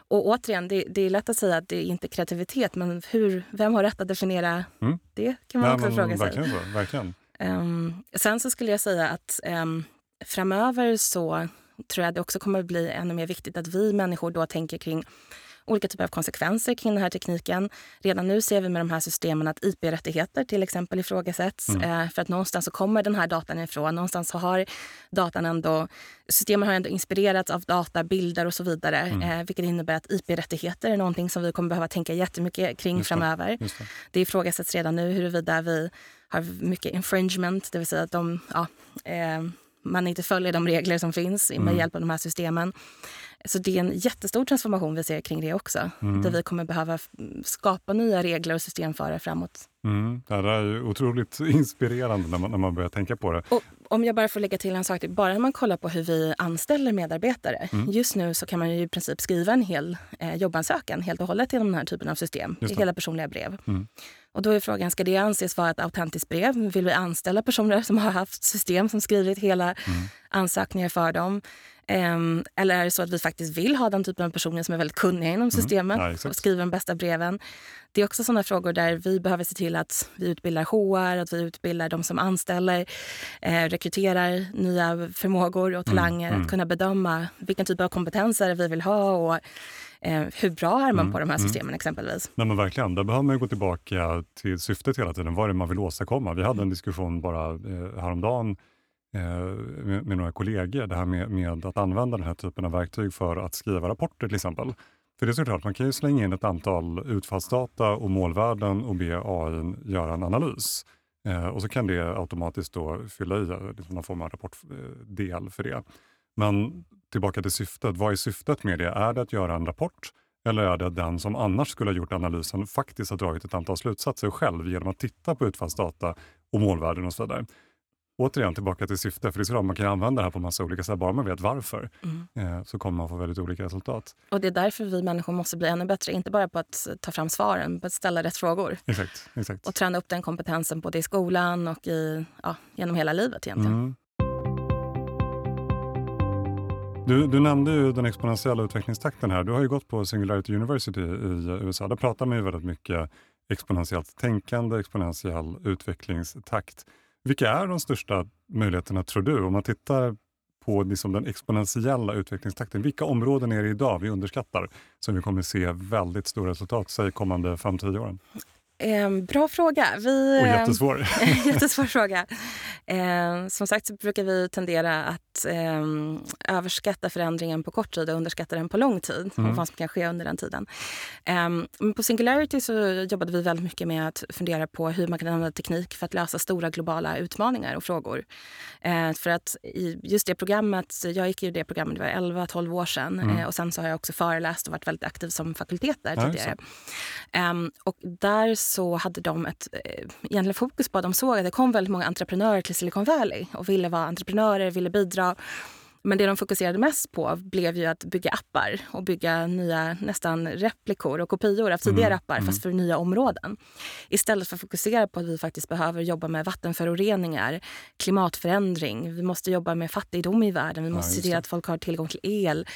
Och återigen, det, det är lätt att säga att det är inte kreativitet, men hur, vem har rätt att definiera Mm. det? kan man Nej, också fråga sig. verkligen verkligen. Ehm, sen så skulle jag säga att um, framöver så tror jag det också kommer bli ännu mer viktigt att vi människor då tänker kring olika typer av konsekvenser kring den här tekniken. Redan nu ser vi med de här systemen att IP-rättigheter till exempel ifrågasätts. Eh, för att någonstans så kommer den här datan ifrån. Någonstans så har datan ändå, systemen har ändå inspirerats av data, bilder och så vidare. Eh, vilket innebär att IP-rättigheter är någonting som vi kommer behöva tänka jättemycket kring Just framöver. Just det. Det ifrågasätts redan nu huruvida vi har mycket infringement, det vill säga att de, ja, eh, man inte följer de regler som finns med hjälp av de här systemen. Så det är en jättestor transformation vi ser kring det också. Där vi kommer behöva skapa nya regler och system för det framåt. Mm. Det här är ju otroligt inspirerande när man, när man börjar tänka på det. Och om jag bara får lägga till en sak, bara när man kollar på hur vi anställer medarbetare. Just nu så kan man ju i princip skriva en hel eh, jobbansökan helt och hållet i den här typen av system. I hela personliga brev. Mm. Och då är frågan, ska det anses vara ett autentiskt brev? Vill vi anställa personer som har haft system som skrivit hela Mm. ansökningar för dem? Ehm, eller är det så att vi faktiskt vill ha den typen av personer som är väldigt kunniga inom systemet Mm. Ja, och skriver de bästa breven? Det är också sådana frågor där vi behöver se till att vi utbildar HR, att vi utbildar de som anställer, eh, rekryterar nya förmågor och talanger mm. att kunna bedöma vilken typ av kompetenser vi vill ha och eh, hur bra är Mm, man på de här systemen exempelvis. Nej, men verkligen, där behöver man gå tillbaka till syftet hela tiden. Vad är det man vill åstadkomma? Vi hade en diskussion bara eh, häromdagen eh, med, med några kollegor, det här med, med att använda den här typen av verktyg för att skriva rapporter till exempel. För det är såklart, man kan ju slänga in ett antal utfallsdata och målvärden och be AI göra en analys. Eh, och så kan det automatiskt då fylla i eh, liksom någon form av rapportdel för det. Men tillbaka till syftet. Vad är syftet med det? Är det att göra en rapport? Eller är det den som annars skulle ha gjort analysen faktiskt har dragit ett antal slutsatser själv genom att titta på utfallsdata och målvärden och så vidare. Återigen tillbaka till syfte, för det är så man kan använda det här på massa olika sätt. Bara man vet varför mm. eh, så kommer man få väldigt olika resultat. Och det är därför vi människor måste bli ännu bättre, inte bara på att ta fram svaren, på att ställa rätt frågor. Exakt, exakt. Och träna upp den kompetensen både i skolan och i, ja, genom hela livet egentligen. Mm. Du, du, nämnde ju den exponentiella utvecklingstakten här. Du har ju gått på Singularity University i USA. Där pratar man ju väldigt mycket exponentiellt tänkande, exponentiell utvecklingstakt. Vilka är de största möjligheterna tror du? Om man tittar på liksom den exponentiella utvecklingstakten. Vilka områden är det idag vi underskattar som vi kommer se väldigt stora resultat säg kommande 5-10 åren? Eh, bra fråga. Vi, och jättesvår. jättesvår fråga. Eh, som sagt så brukar vi tendera att eh, överskatta förändringen på kort tid och underskatta den på lång tid. Mm. Och vad som kan ske under den tiden. Eh, på Singularity så jobbade vi väldigt mycket med att fundera på hur man kan använda teknik för att lösa stora globala utmaningar och frågor. Eh, för att i just det programmet, jag gick i det programmet det var 11-12 år sedan mm. Eh, och sen så har jag också föreläst och varit väldigt aktiv som fakultet där ja, tidigare. Ehm, och där så hade de ett eh, egentligen fokus på att de såg att det kom väldigt många entreprenörer till Silicon Valley och ville vara entreprenörer, ville bidra. Men det de fokuserade mest på blev ju att bygga appar och bygga nya nästan replikor och kopior av tidigare mm. appar, mm. fast för nya områden. Istället för att fokusera på att vi faktiskt behöver jobba med vattenföroreningar, klimatförändring, vi måste jobba med fattigdom i världen, vi måste ja, se till att folk har tillgång till el,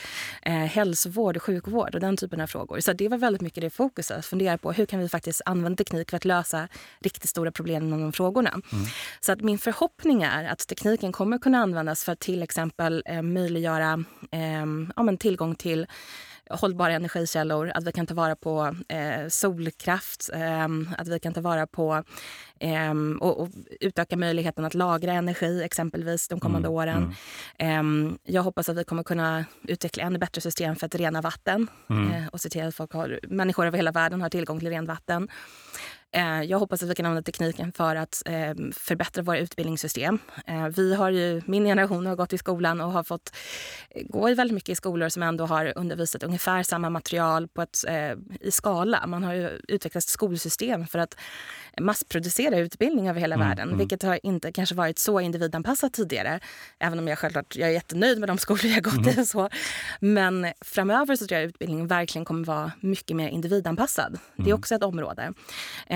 eh, hälsovård sjukvård och den typen av frågor. Så det var väldigt mycket det fokuset, att fundera på hur kan vi faktiskt använda teknik för att lösa riktigt stora problem inom de frågorna. Mm. Så att min förhoppning är att tekniken kommer kunna användas för till exempel eh, möjliggöra eh, ja, men tillgång till hållbara energikällor, att vi kan ta vara på eh, solkraft, eh, att vi kan ta vara på eh, och, och, utöka möjligheten att lagra energi exempelvis de kommande mm, åren. Mm. jag hoppas att vi kommer kunna utveckla ännu bättre system för att rena vatten mm. Eh, och se till att folk har, människor över hela världen har tillgång till rent vatten. Jag hoppas att vi kan använda tekniken för att eh, förbättra våra utbildningssystem. Eh, vi har ju, min generation har gått i skolan och har fått gå i väldigt mycket i skolor som ändå har undervisat ungefär samma material på ett, i skala. Man har ju utvecklat skolsystem för att massproducera utbildning över hela mm, världen, mm. vilket har inte kanske varit så individanpassat tidigare. Även om jag självklart jag är jättenöjd med de skolor jag gått mm. i. Så. Men framöver så tror jag att utbildningen verkligen kommer vara mycket mer individanpassad. Det är mm. också ett område.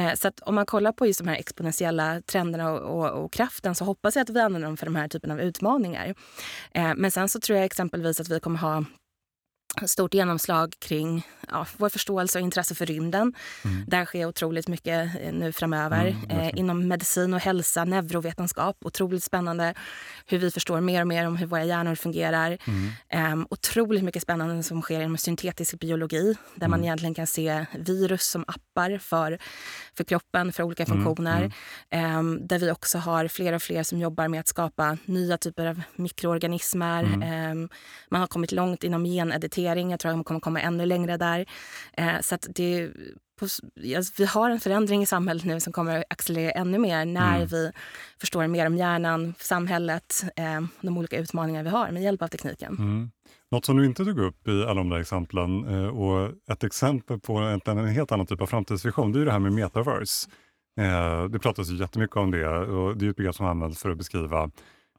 Eh, så om man kollar på just de här exponentiella trenderna och, och, och, kraften så hoppas jag att vi använder dem för de här typen av utmaningar. Eh, men sen så tror jag exempelvis att vi kommer ha stort genomslag kring ja, vår förståelse och intresse för rymden. Mm. Där sker otroligt mycket eh, nu framöver. Mm, eh, inom medicin och hälsa, neurovetenskap. Otroligt spännande hur vi förstår mer och mer om hur våra hjärnor fungerar. Mm. Eh, otroligt mycket spännande som sker inom syntetisk biologi där mm. man egentligen kan se virus som appar för, för kroppen, för olika mm, funktioner. Eh, där vi också har fler och fler som jobbar med att skapa nya typer av mikroorganismer. Mm. Ehm, man har kommit långt inom geneditering. Jag tror att man kommer komma ännu längre där. Eh, så det, på, alltså, vi har en förändring i samhället nu som kommer att accelerera ännu mer när mm. vi förstår mer om hjärnan, samhället, eh, de olika utmaningar vi har med hjälp av tekniken. Mm. Något som du inte tog upp i alla de där exemplen eh, och ett exempel på en, en helt annan typ av framtidsvision, det är det här med metaverse. Eh, det pratas ju jättemycket om det och det är ett begrepp som används för att beskriva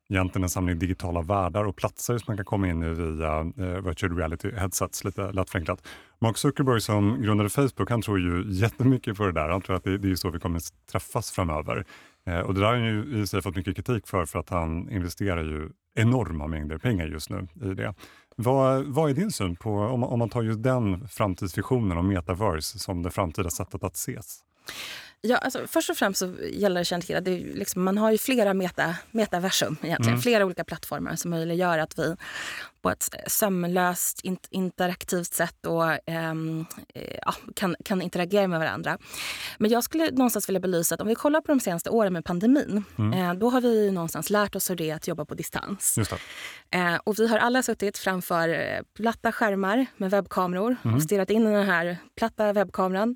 egentligen en samling digitala världar och platser som man kan komma in i via eh, virtual reality headsets, lite lätt förenklat. Mark Zuckerberg som grundade Facebook, han tror ju jättemycket på det där. Han tror att det, det är så vi kommer träffas framöver. Eh, och det där har han ju i sig fått mycket kritik för, för att han investerar ju enorma mängder pengar just nu i det. Vad, vad är din syn på, om, om man tar just den framtidsvisionen om metaverse som det framtida sättet att ses? Ja, alltså, först och främst så gäller det att känna till liksom, man har ju flera meta, metaversum, egentligen. Mm. flera olika plattformar som möjliggör att vi på ett sömlöst, interaktivt sätt och ehm, eh, ja, kan, kan interagera med varandra. Men jag skulle någonstans vilja belysa att om vi kollar på de senaste åren med pandemin, mm. eh, då har vi någonstans lärt oss hur det är att jobba på distans. Eh, och vi har alla suttit framför eh, platta skärmar med webbkameror mm. och stirrat in i den här platta webbkameran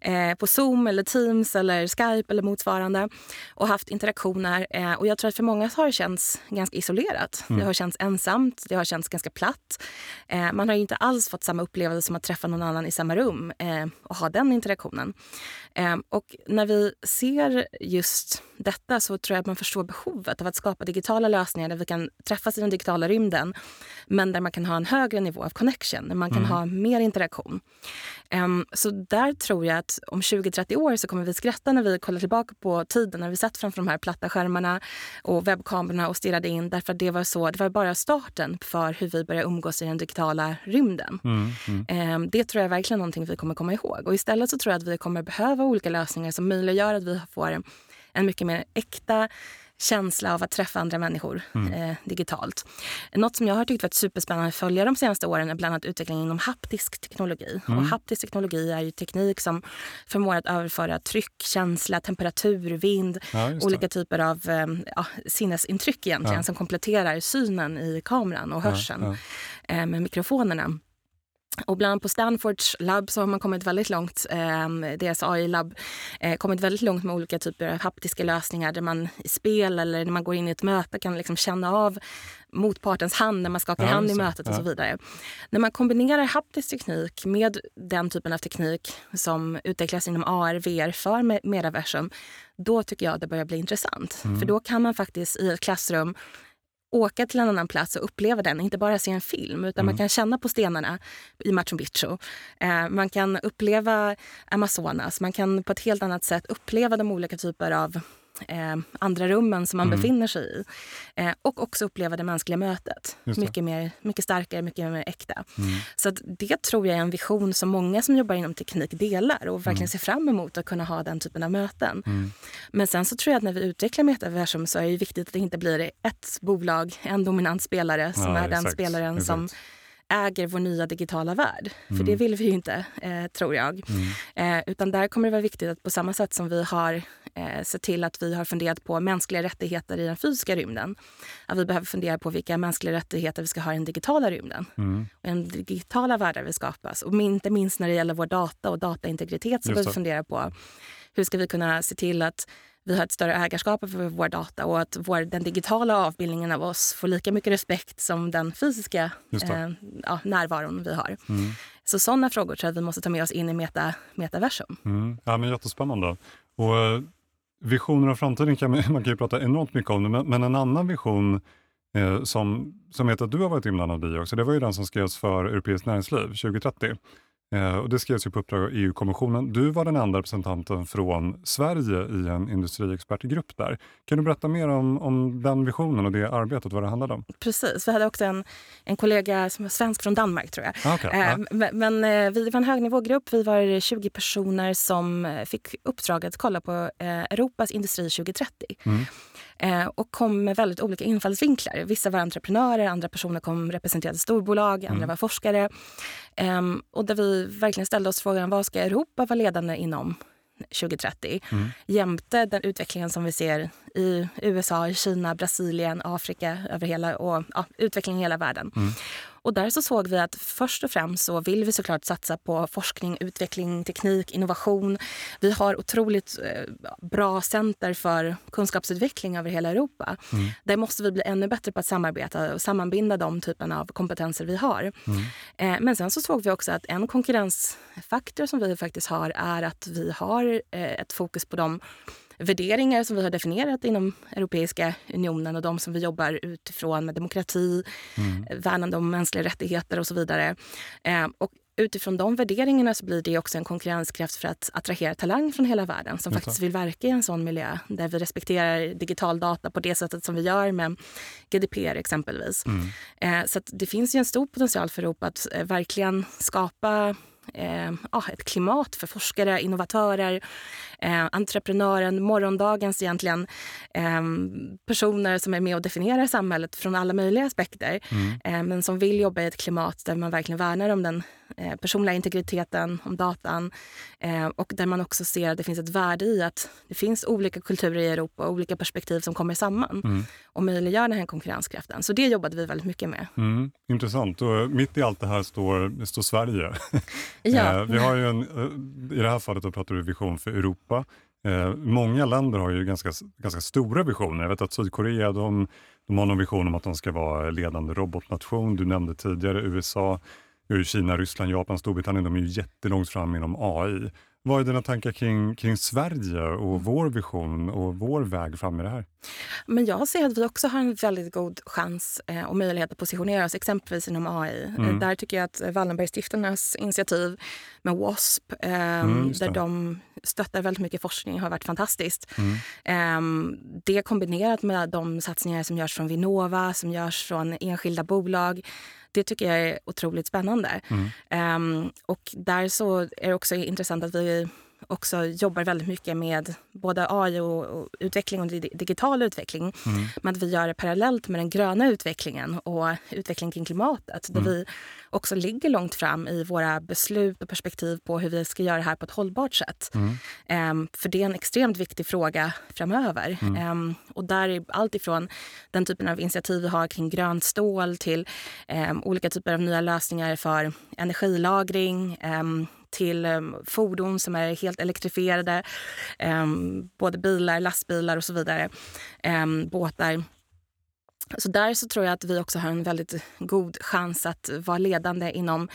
eh, på Zoom eller Teams eller Skype eller motsvarande och haft interaktioner. Eh, och jag tror att för många har det känts ganska isolerat. Mm. Det har känts ensamt, det har känts känts ganska platt. Eh, man har inte alls fått samma upplevelse som att träffa någon annan i samma rum eh, och ha den interaktionen. Eh, och när vi ser just detta så tror jag att man förstår behovet av att skapa digitala lösningar där vi kan träffas i den digitala rymden men där man kan ha en högre nivå av connection, där man kan mm. ha mer interaktion. Um, så där tror jag att om 20-30 år så kommer vi skratta när vi kollar tillbaka på tiden när vi satt framför de här platta skärmarna och webbkamerorna och stirrade in därför att det var så, det var bara starten för hur vi börjar umgås i den digitala rymden. Mm, mm. Um, det tror jag verkligen är någonting vi kommer komma ihåg. Och istället så tror jag att vi kommer behöva olika lösningar som möjliggör att vi får en mycket mer äkta känsla av att träffa andra människor mm. eh, digitalt. Något som jag har tyckt varit superspännande att följa de senaste åren är bland annat utvecklingen inom haptisk teknologi. Mm. Och haptisk teknologi är ju teknik som förmår att överföra tryck, känsla, temperatur, vind, ja, olika typer av eh, ja, sinnesintryck egentligen ja. som kompletterar synen i kameran och hörseln eh, med mikrofonerna. Och bland på Stanfords labb så har man kommit väldigt långt, eh, deras AI-labb, eh, kommit väldigt långt med olika typer av haptiska lösningar där man i spel eller när man går in i ett möte kan liksom känna av motpartens hand när man skakar ja, hand i mötet och ja. så vidare. När man kombinerar haptisk teknik med den typen av teknik som utvecklas inom AR, VR för metaversum, då tycker jag det börjar bli intressant. Mm. För då kan man faktiskt i ett klassrum åka till en annan plats och uppleva den, inte bara se en film utan mm. man kan känna på stenarna i Machu Picchu. Eh, man kan uppleva Amazonas, man kan på ett helt annat sätt uppleva de olika typer av eh, andra rummen som man mm. befinner sig i. Eh, och också uppleva det mänskliga mötet. Mycket, mer, mycket starkare, mycket mer äkta. Mm. Så det tror jag är en vision som många som jobbar inom teknik delar och verkligen mm. ser fram emot att kunna ha den typen av möten. Mm. Men sen så tror jag att när vi utvecklar metaversum så är det viktigt att det inte blir ett bolag, en dominant spelare som ja, är den spelaren exakt. som äger vår nya digitala värld. Mm. För det vill vi ju inte, eh, tror jag. Mm. Eh, utan där kommer det vara viktigt att på samma sätt som vi har eh, sett till att vi har funderat på mänskliga rättigheter i den fysiska rymden. Att vi behöver fundera på vilka mänskliga rättigheter vi ska ha i den digitala rymden. Mm. Och den digitala världar vi skapas. Och inte minst när det gäller vår data och dataintegritet så behöver vi fundera på hur ska vi kunna se till att vi har ett större ägarskap över vår data och att vår, den digitala avbildningen av oss får lika mycket respekt som den fysiska eh, ja, närvaron vi har. Mm. Så sådana frågor tror jag att vi måste ta med oss in i meta, metaversum. Mm. Ja, men jättespännande. Och, eh, visioner av framtiden kan man, man kan ju prata enormt mycket om, det, men, men en annan vision eh, som, som heter att du har varit inblandad i också, det var ju den som skrevs för Europeiskt näringsliv 2030. Eh, och det skrevs ju på uppdrag av EU-kommissionen. Du var den enda representanten från Sverige i en industriexpertgrupp där. Kan du berätta mer om, om den visionen och det arbetet, vad det handlade om? Precis. Vi hade också en, en kollega som var svensk från Danmark, tror jag. Ah, okay. eh, men, men eh, vi var en högnivågrupp. Vi var 20 personer som eh, fick uppdraget att kolla på Europas industri 2030. Mm. Eh, och kom med väldigt olika infallsvinklar. Vissa var entreprenörer, andra personer kom representerade storbolag, andra mm. var forskare. Eh, och där vi verkligen ställde oss frågan vad ska Europa vara ledande inom 2030 mm. jämte den utvecklingen som vi ser i USA, Kina, Brasilien, Afrika över hela, och ja, utvecklingen i hela världen. Mm. Och där så såg vi att först och främst så vill vi såklart satsa på forskning, utveckling, teknik, innovation. Vi har otroligt eh, bra center för kunskapsutveckling över hela Europa. Mm. Där måste vi bli ännu bättre på att samarbeta och sammanbinda de typen av kompetenser vi har. Mm. Eh, men sen så såg vi också att en konkurrensfaktor som vi faktiskt har är att vi har eh, ett fokus på de värderingar som vi har definierat inom Europeiska unionen och de som vi jobbar utifrån med demokrati, mm. värnande om mänskliga rättigheter och så vidare. Eh, och utifrån de värderingarna så blir det också en konkurrenskraft för att attrahera talang från hela världen som faktiskt vill verka i en sån miljö där vi respekterar digital data på det sättet som vi gör med GDPR exempelvis. Mm. Eh, så det finns ju en stor potential för Europa att eh, verkligen skapa eh, ett klimat för forskare, innovatörer, eh, entreprenören, morgondagens egentligen eh, personer som är med och definierar samhället från alla möjliga aspekter. Mm. Eh, men som vill jobba i ett klimat där man verkligen värnar om den eh, personliga integriteten, om datan eh, och där man också ser att det finns ett värde i att det finns olika kulturer i Europa och olika perspektiv som kommer samman mm. och möjliggör den här konkurrenskraften. Så det jobbade vi väldigt mycket med. Mm. Intressant. Och mitt i allt det här står, står Sverige. Ja. Eh, vi har ju en, eh, I det här fallet då pratar du vision för Europa Europa. Eh, många länder har ju ganska, ganska stora visioner. Jag vet att Sydkorea de, de har någon vision om att de ska vara ledande robotnation. Du nämnde tidigare USA, Kina, Ryssland, Japan, Storbritannien. De är ju jättelångt fram inom AI. Vad är dina tankar kring, kring Sverige och vår vision och vår väg fram i det här? Men jag ser att vi också har en väldigt god chans eh, och möjlighet att positionera oss exempelvis inom AI. Mm. Där tycker jag att Wallenbergstiftelsernas initiativ med WASP, eh, mm, där de stöttar väldigt mycket forskning, har varit fantastiskt. Mm. Eh, det kombinerat med de satsningar som görs från Vinnova, som görs från enskilda bolag det tycker jag är otroligt spännande. Mm. Um, och där så är det också intressant att vi också jobbar väldigt mycket med både AI och, och utveckling och digital utveckling. Mm. Men att vi gör det parallellt med den gröna utvecklingen och utvecklingen kring klimatet. Där mm. vi också ligger långt fram i våra beslut och perspektiv på hur vi ska göra det här på ett hållbart sätt. Mm. Um, för det är en extremt viktig fråga framöver. Um, och där är allt ifrån den typen av initiativ vi har kring grönt stål till um, olika typer av nya lösningar för energilagring, till ehm, fordon som är helt elektrifierade. Ehm, både bilar, lastbilar och så vidare. Ehm, båtar. Så där så tror jag att vi också har en väldigt god chans att vara ledande inom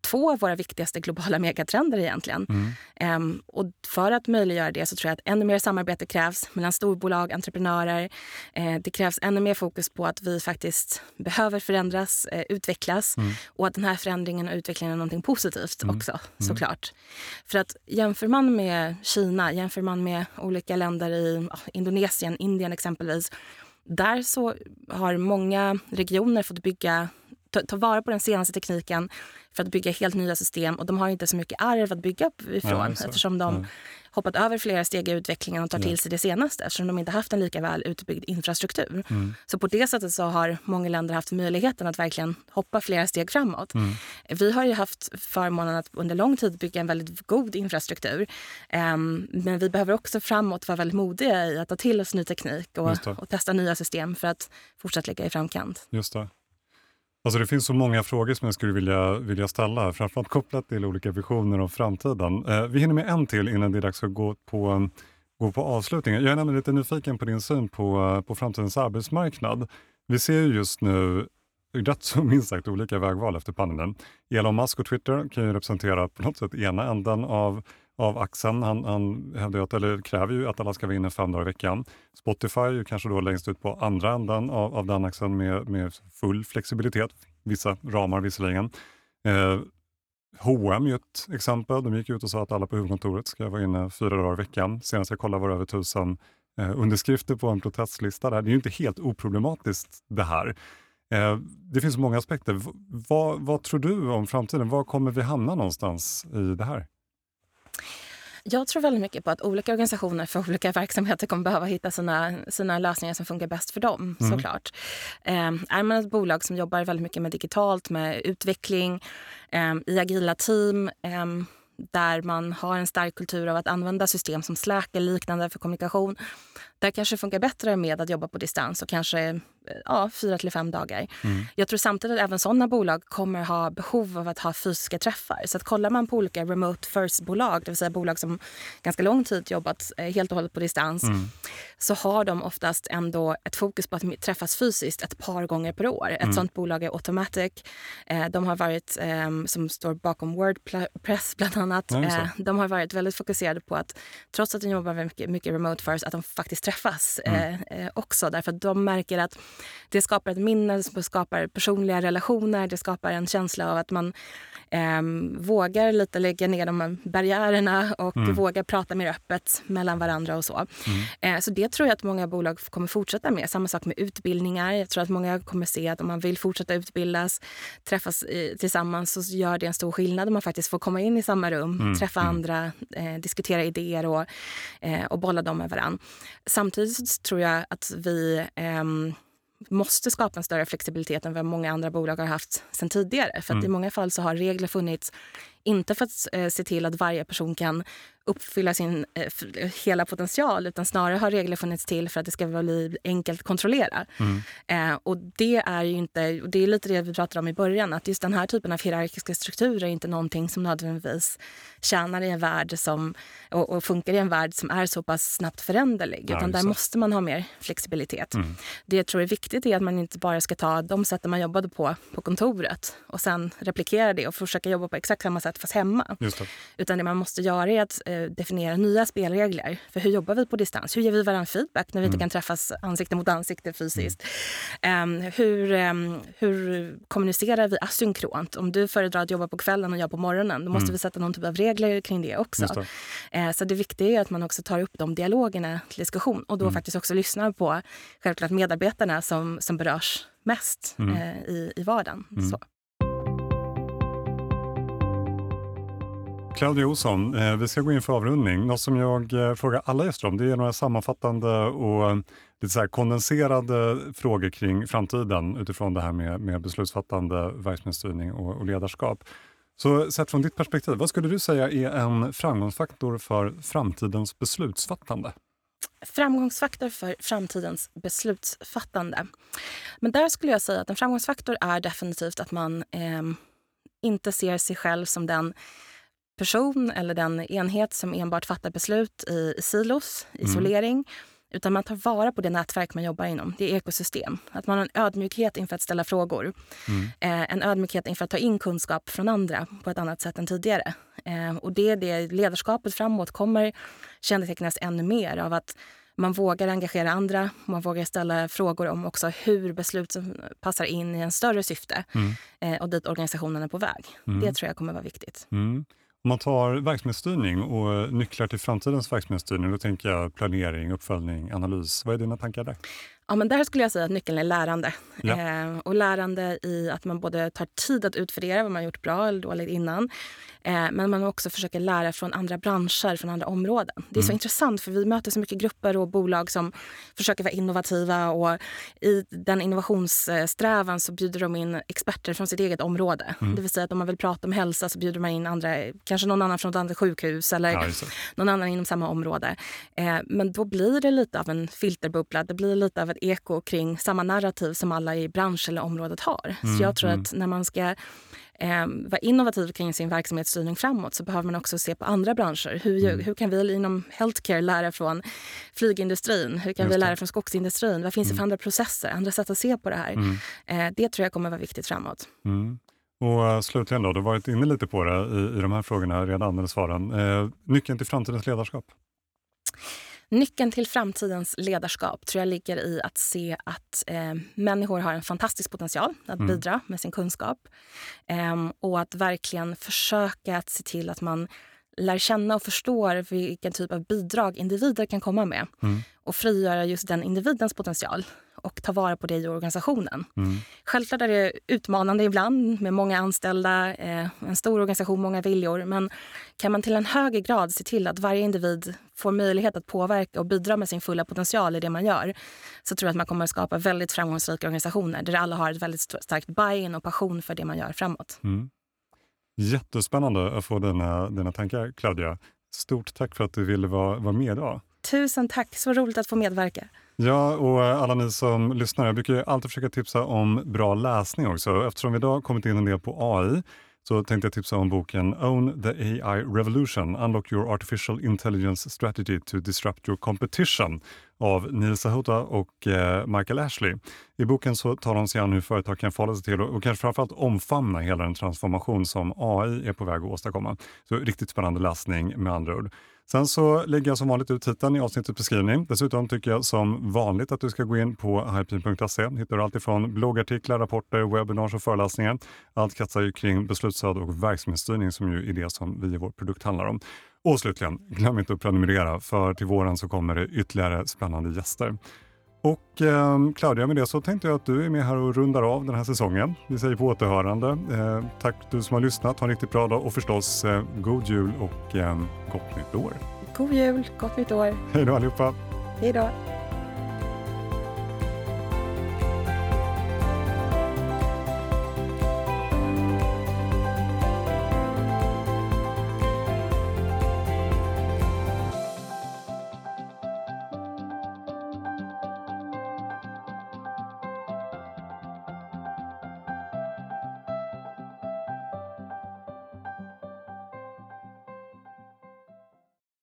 två av våra viktigaste globala megatrender egentligen. Mm. Um, och för att möjliggöra det så tror jag att ännu mer samarbete krävs mellan storbolag, entreprenörer. Uh, det krävs ännu mer fokus på att vi faktiskt behöver förändras, uh, utvecklas mm. och att den här förändringen och utvecklingen är någonting positivt mm. också mm. såklart. För att jämför man med Kina, jämför man med olika länder i uh, Indonesien, Indien exempelvis där så har många regioner fått bygga ta, ta, vara på den senaste tekniken för att bygga helt nya system. Och de har inte så mycket arv att bygga ifrån ja, eftersom de ja. hoppat över flera steg i utvecklingen och tar till sig det senaste eftersom de inte haft en lika väl utbyggd infrastruktur. Mm. Så på det sättet så har många länder haft möjligheten att verkligen hoppa flera steg framåt. Mm. Vi har ju haft förmånen att under lång tid bygga en väldigt god infrastruktur. Um, men vi behöver också framåt vara väldigt modiga i att ta till oss ny teknik och, och testa nya system för att fortsätta ligga i framkant. Just det. Alltså det finns så många frågor som jag skulle vilja, vilja ställa, framförallt kopplat till olika visioner om framtiden. Eh, vi hinner med en till innan det är dags att gå på, gå på avslutningen. Jag är nämligen lite nyfiken på din syn på, på framtidens arbetsmarknad. Vi ser ju just nu rätt så minst sagt olika vägval efter pandemin. Elon Musk och Twitter kan ju representera på något sätt ena änden av av axeln. Han, han hävdar att, eller kräver ju att alla ska vara inne fem dagar i veckan. Spotify är kanske då längst ut på andra änden av, av den axeln med, med full flexibilitet, vissa ramar visserligen. Eh, H&M är ett exempel. De gick ut och sa att alla på huvudkontoret ska vara inne fyra dagar i veckan. Senast jag kollade var det över tusen eh, underskrifter på en protestlista. Där. Det är ju inte helt oproblematiskt det här. Eh, det finns många aspekter. V vad, vad tror du om framtiden? Var kommer vi hamna någonstans i det här? Jag tror väldigt mycket på att olika organisationer för olika verksamheter kommer behöva hitta sina, sina lösningar som funkar bäst för dem. Mm. såklart. Eh, är man ett bolag som jobbar väldigt mycket med digitalt, med utveckling, eh, i agila team eh, där man har en stark kultur av att använda system som Slack eller liknande för kommunikation. Där kanske det funkar bättre med att jobba på distans och kanske ja, fyra till fem dagar. Mm. Jag tror samtidigt att även sådana bolag kommer ha behov av att ha fysiska träffar. Så att kollar man på olika remote first-bolag, det vill säga bolag som ganska lång tid jobbat eh, helt och hållet på distans, mm. så har de oftast ändå ett fokus på att träffas fysiskt ett par gånger per år. Ett mm. sådant bolag är Automatic. Eh, de har varit, ehm, som står bakom Wordpress bland annat, eh, de har varit väldigt fokuserade på att trots att de jobbar mycket, mycket remote first, att de faktiskt träffas mm. också. Därför att de märker att det skapar ett minne, det skapar personliga relationer, det skapar en känsla av att man eh, vågar lite lägga ner de barriärerna och mm. vågar prata mer öppet mellan varandra och så. Mm. Eh, så det tror jag att många bolag kommer fortsätta med. Samma sak med utbildningar. Jag tror att många kommer se att om man vill fortsätta utbildas, träffas i, tillsammans så gör det en stor skillnad om man faktiskt får komma in i samma rum, mm. träffa mm. andra, eh, diskutera idéer och, eh, och bolla dem med varandra. Samtidigt tror jag att vi ehm, måste skapa en större flexibilitet än vad många andra bolag har haft sen tidigare. För mm. i många fall så har regler funnits Inte för att eh, se till att varje person kan uppfylla sin eh, hela potential utan snarare har regler funnits till för att det ska bli enkelt att kontrollera. Mm. Eh, och det är inte, och det är lite det vi pratade om i början, att just den här typen av hierarkiska strukturer är inte någonting som nödvändigtvis tjänar i en värld som, och, och funkar i en värld som är så pass snabbt föränderlig. Ja, utan där måste man ha mer flexibilitet. Mm. Det jag tror är viktigt är att man inte bara ska ta de sätten man jobbade på på kontoret och sen replikera det och försöka jobba på exakt samma sätt fast hemma. Det. Utan det man måste göra är att eh, definiera nya spelregler. För hur jobbar vi på distans? Hur ger vi varandra feedback när vi mm. inte kan träffas ansikte mot ansikte fysiskt? Mm. Um, hur, um, hur kommunicerar vi asynkront? Om du föredrar att jobba på kvällen och jag på morgonen, då måste mm. vi sätta någon typ av regler kring det också. Det. Uh, så det viktiga är att man också tar upp de dialogerna till diskussion och då mm. faktiskt också lyssnar på självklart medarbetarna som, som berörs mest uh, i, i vardagen. Så. Claudia Olsson, eh, vi ska gå in för avrundning. Något som jag eh, frågar alla gäster om det är några sammanfattande och eh, lite så kondenserade frågor kring framtiden utifrån det här med, med beslutsfattande, verksamhetsstyrning och, och ledarskap. Så sett från ditt perspektiv, vad skulle du säga är en framgångsfaktor för framtidens beslutsfattande? Framgångsfaktor för framtidens beslutsfattande. Men där skulle jag säga att en framgångsfaktor är definitivt att man eh, inte ser sig själv som den person eller den enhet som enbart fattar beslut i, silos, mm. isolering. Mm. Utan man tar vara på det nätverk man jobbar inom, det är ekosystem. Att man har en ödmjukhet inför att ställa frågor. Mm. Eh, en ödmjukhet inför att ta in kunskap från andra på ett annat sätt än tidigare. Eh, och det är det ledarskapet framåt kommer kännetecknas ännu mer av att man vågar engagera andra, man vågar ställa frågor om också hur beslut passar in i en större syfte mm. eh, och dit organisationen är på väg. Mm. Det tror jag kommer vara viktigt. Mm. Om man tar verksamhetsstyrning och nycklar till framtidens verksamhetsstyrning, då tänker jag planering, uppföljning, analys. Vad är dina tankar där? Ja, men där skulle jag säga att nyckeln är lärande. Ja. Eh, och lärande i att man både tar tid att utvärdera vad man gjort bra eller dåligt innan. Eh, men man också försöker lära från andra branscher, från andra områden. Det är mm. så intressant för vi möter så mycket grupper och bolag som försöker vara innovativa och i den innovationssträvan så bjuder de in experter från sitt eget område. Mm. Det vill säga att om man vill prata om hälsa så bjuder man in andra, kanske någon annan från ett annat sjukhus eller ja, någon annan inom samma område. Eh, men då blir det lite av en filterbubbla. Det blir lite av ett eko kring samma narrativ som alla i bransch eller området har. Mm, så jag tror mm. att när man ska eh, vara innovativ kring sin verksamhetsstyrning framåt så behöver man också se på andra branscher. Hur, mm. hur kan vi inom healthcare lära från flygindustrin? Hur kan vi lära från skogsindustrin? Vad finns det för mm. andra processer, andra sätt att se på det här? Mm. Eh, det tror jag kommer vara viktigt framåt. Mm. Och uh, slutligen då, du har varit inne lite på det i, i de här frågorna redan, eller svaren. Eh, nyckeln till framtidens ledarskap? Nyckeln till framtidens ledarskap tror jag ligger i att se att eh, människor har en fantastisk potential att mm. bidra med sin kunskap. Eh, och att verkligen försöka att se till att man lär känna och förstår vilken typ av bidrag individer kan komma med. Mm. Och frigöra just den individens potential och ta vara på det i organisationen. Mm. Självklart är det utmanande ibland med många anställda, eh, en stor organisation, många viljor. Men kan man till en högre grad se till att varje individ får möjlighet att påverka och bidra med sin fulla potential i det man gör så tror jag att man kommer att skapa väldigt framgångsrika organisationer där alla har ett väldigt starkt buy-in och passion för det man gör framåt. Mm. Jättespännande att få dina, dina tankar, Claudia. Stort tack för att du ville vara, vara med idag. Tusen tack, så roligt att få medverka. Ja, och eh, alla ni som lyssnar, jag brukar alltid försöka tipsa om bra läsning också. Eftersom vi idag kommit in en del på AI så tänkte jag tipsa om boken Own the AI Revolution Unlock your artificial intelligence strategy to disrupt your competition av Neil Sahota och eh, Michael Ashley. I boken så tar de sig an hur företag kan förhålla sig till och, och kanske framförallt omfamna hela den transformation som AI är på väg att åstadkomma. Så riktigt spännande läsning med andra ord. Sen så lägger jag som vanligt ut titeln i avsnittets beskrivning. Dessutom tycker jag som vanligt att du ska gå in på hypin.se. hittar du alltifrån bloggartiklar, rapporter, webbinars och föreläsningar. Allt kretsar ju kring beslutsstöd och verksamhetsstyrning som ju är det som vi i vår produkt handlar om. Och slutligen, glöm inte att prenumerera för till våren så kommer det ytterligare spännande gäster. Och eh, Claudia, med det så tänkte jag att du är med här och rundar av den här säsongen. Vi säger på återhörande. Eh, tack du som har lyssnat. Ha en riktigt bra dag och förstås eh, god jul och eh, gott nytt år. God jul, gott nytt år. Hej då allihopa. Hej då.